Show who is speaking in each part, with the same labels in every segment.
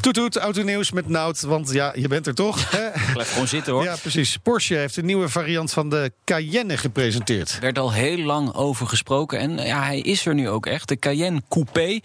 Speaker 1: Toet toet, autonieuws met Nout, want ja, je bent er toch? hè?
Speaker 2: Blijf gewoon zitten hoor.
Speaker 1: Ja, precies. Porsche heeft een nieuwe variant van de Cayenne gepresenteerd.
Speaker 2: Er werd al heel lang over gesproken. En ja, hij is er nu ook echt. De Cayenne Coupé.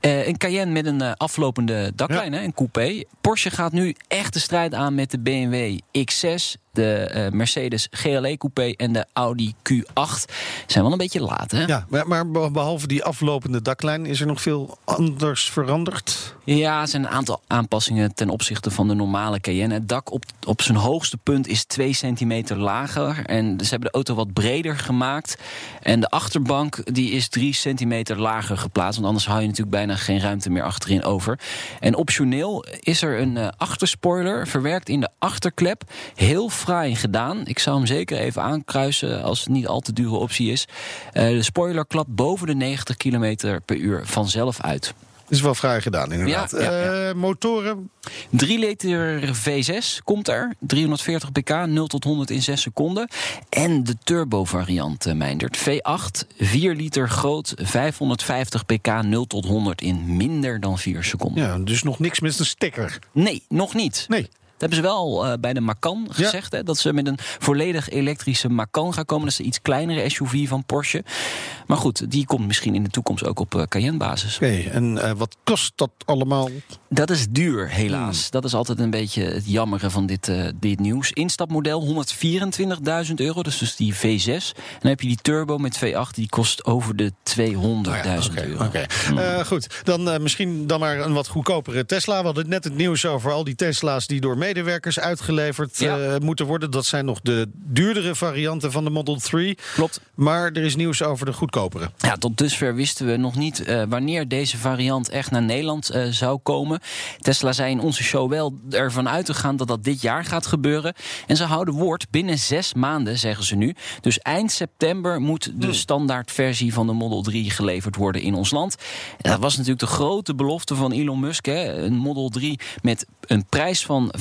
Speaker 2: Eh, een Cayenne met een eh, aflopende daklijn, hè, een coupé. Porsche gaat nu echt de strijd aan met de BMW X6, de eh, Mercedes GLE Coupé en de Audi Q8. Zijn wel een beetje laat, hè?
Speaker 1: Ja, maar, maar behalve die aflopende daklijn is er nog veel anders veranderd.
Speaker 2: Ja, er zijn een aantal aanpassingen ten opzichte van de normale Cayenne. Het dak op, op zijn hoogste punt is 2 centimeter lager. En ze hebben de auto wat breder gemaakt. En de achterbank die is 3 centimeter lager geplaatst. Want anders hou je natuurlijk bijna geen ruimte meer achterin over. En optioneel is er een uh, achterspoiler verwerkt in de achterklep. Heel fraai gedaan. Ik zou hem zeker even aankruisen als het niet al te dure optie is. Uh, de spoiler klapt boven de 90 km per uur vanzelf uit.
Speaker 1: is wel fraai gedaan, inderdaad.
Speaker 2: Ja, ja, ja.
Speaker 1: Uh, motoren?
Speaker 2: 3 liter V6 komt er. 340 pk, 0 tot 100 in 6 seconden. En de turbo variant, uh, Meindert. V8, 4 liter groot, 550 pk, 0 tot 100 in minder dan 4 seconden.
Speaker 1: Ja, dus nog niks met een sticker?
Speaker 2: Nee, nog niet.
Speaker 1: Nee.
Speaker 2: Dat hebben ze wel uh, bij de Macan gezegd. Ja. Hè, dat ze met een volledig elektrische Macan gaan komen. Dat is een iets kleinere SUV van Porsche. Maar goed, die komt misschien in de toekomst ook op uh, Cayenne-basis.
Speaker 1: Oké, okay, en uh, wat kost dat allemaal?
Speaker 2: Dat is duur, helaas. Hmm. Dat is altijd een beetje het jammere van dit, dit nieuws. Instapmodel 124.000 euro, dus, dus die V6. En dan heb je die turbo met V8, die kost over de 200.000 oh ja, okay, euro.
Speaker 1: Oké, okay. hmm. goed. Dan misschien dan maar een wat goedkopere Tesla. We hadden net het nieuws over al die Tesla's die door medewerkers uitgeleverd ja. uh, moeten worden. Dat zijn nog de duurdere varianten van de Model 3.
Speaker 2: Klopt.
Speaker 1: Maar er is nieuws over de goedkopere.
Speaker 2: Ja, tot dusver wisten we nog niet uh, wanneer deze variant echt naar Nederland uh, zou komen. Tesla zei in onze show wel ervan uit te gaan dat dat dit jaar gaat gebeuren. En ze houden woord binnen zes maanden, zeggen ze nu. Dus eind september moet de standaardversie van de Model 3 geleverd worden in ons land. En dat was natuurlijk de grote belofte van Elon Musk. Hè? Een Model 3 met een prijs van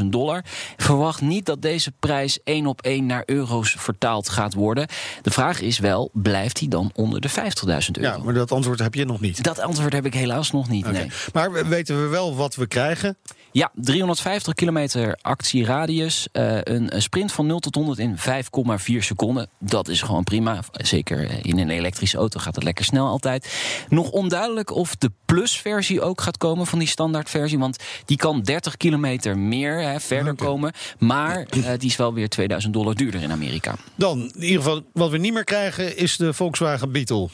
Speaker 2: 35.000 dollar. Verwacht niet dat deze prijs één op één naar euro's vertaald gaat worden. De vraag is wel, blijft hij dan onder de 50.000 euro?
Speaker 1: Ja, maar dat antwoord heb je nog niet.
Speaker 2: Dat antwoord heb ik helaas nog niet, okay. nee.
Speaker 1: Maar weten we wel wat we krijgen?
Speaker 2: Ja, 350 kilometer actieradius. Uh, een sprint van 0 tot 100 in 5,4 seconden. Dat is gewoon prima. Zeker in een elektrische auto gaat het lekker snel altijd. Nog onduidelijk of de Plus-versie ook gaat komen van die standaardversie. Want die kan 30 kilometer meer hè, verder okay. komen. Maar uh, die is wel weer 2000 dollar duurder in Amerika.
Speaker 1: Dan, in ieder geval, wat we niet meer krijgen is de Volkswagen Beetle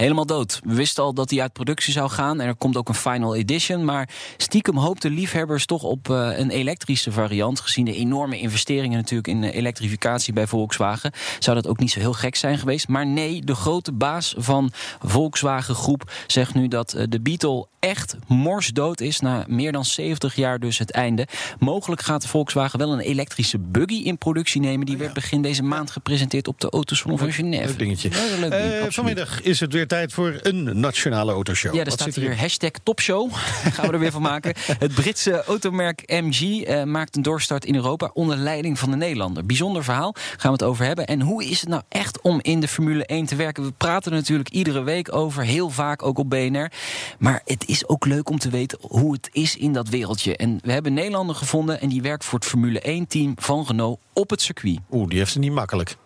Speaker 2: helemaal dood. We wisten al dat hij uit productie zou gaan. En er komt ook een final edition. Maar stiekem hoopten liefhebbers toch op uh, een elektrische variant. Gezien de enorme investeringen natuurlijk in de elektrificatie bij Volkswagen. Zou dat ook niet zo heel gek zijn geweest. Maar nee, de grote baas van Volkswagen Groep zegt nu dat uh, de Beetle echt morsdood is. Na meer dan 70 jaar dus het einde. Mogelijk gaat Volkswagen wel een elektrische buggy in productie nemen. Die werd begin deze maand gepresenteerd op de Autosalon van Genève.
Speaker 1: Leuk dingetje. Ja, leuk ding, vanmiddag is het weer tijd voor een nationale autoshow.
Speaker 2: Ja, er staat hier hashtag topshow. Gaan we er weer van maken. Het Britse automerk MG uh, maakt een doorstart in Europa onder leiding van de Nederlander. Bijzonder verhaal, gaan we het over hebben. En hoe is het nou echt om in de Formule 1 te werken? We praten er natuurlijk iedere week over, heel vaak ook op BNR. Maar het is ook leuk om te weten hoe het is in dat wereldje. En we hebben een Nederlander gevonden en die werkt voor het Formule 1-team van Renault op het circuit.
Speaker 1: Oeh, die heeft het niet makkelijk.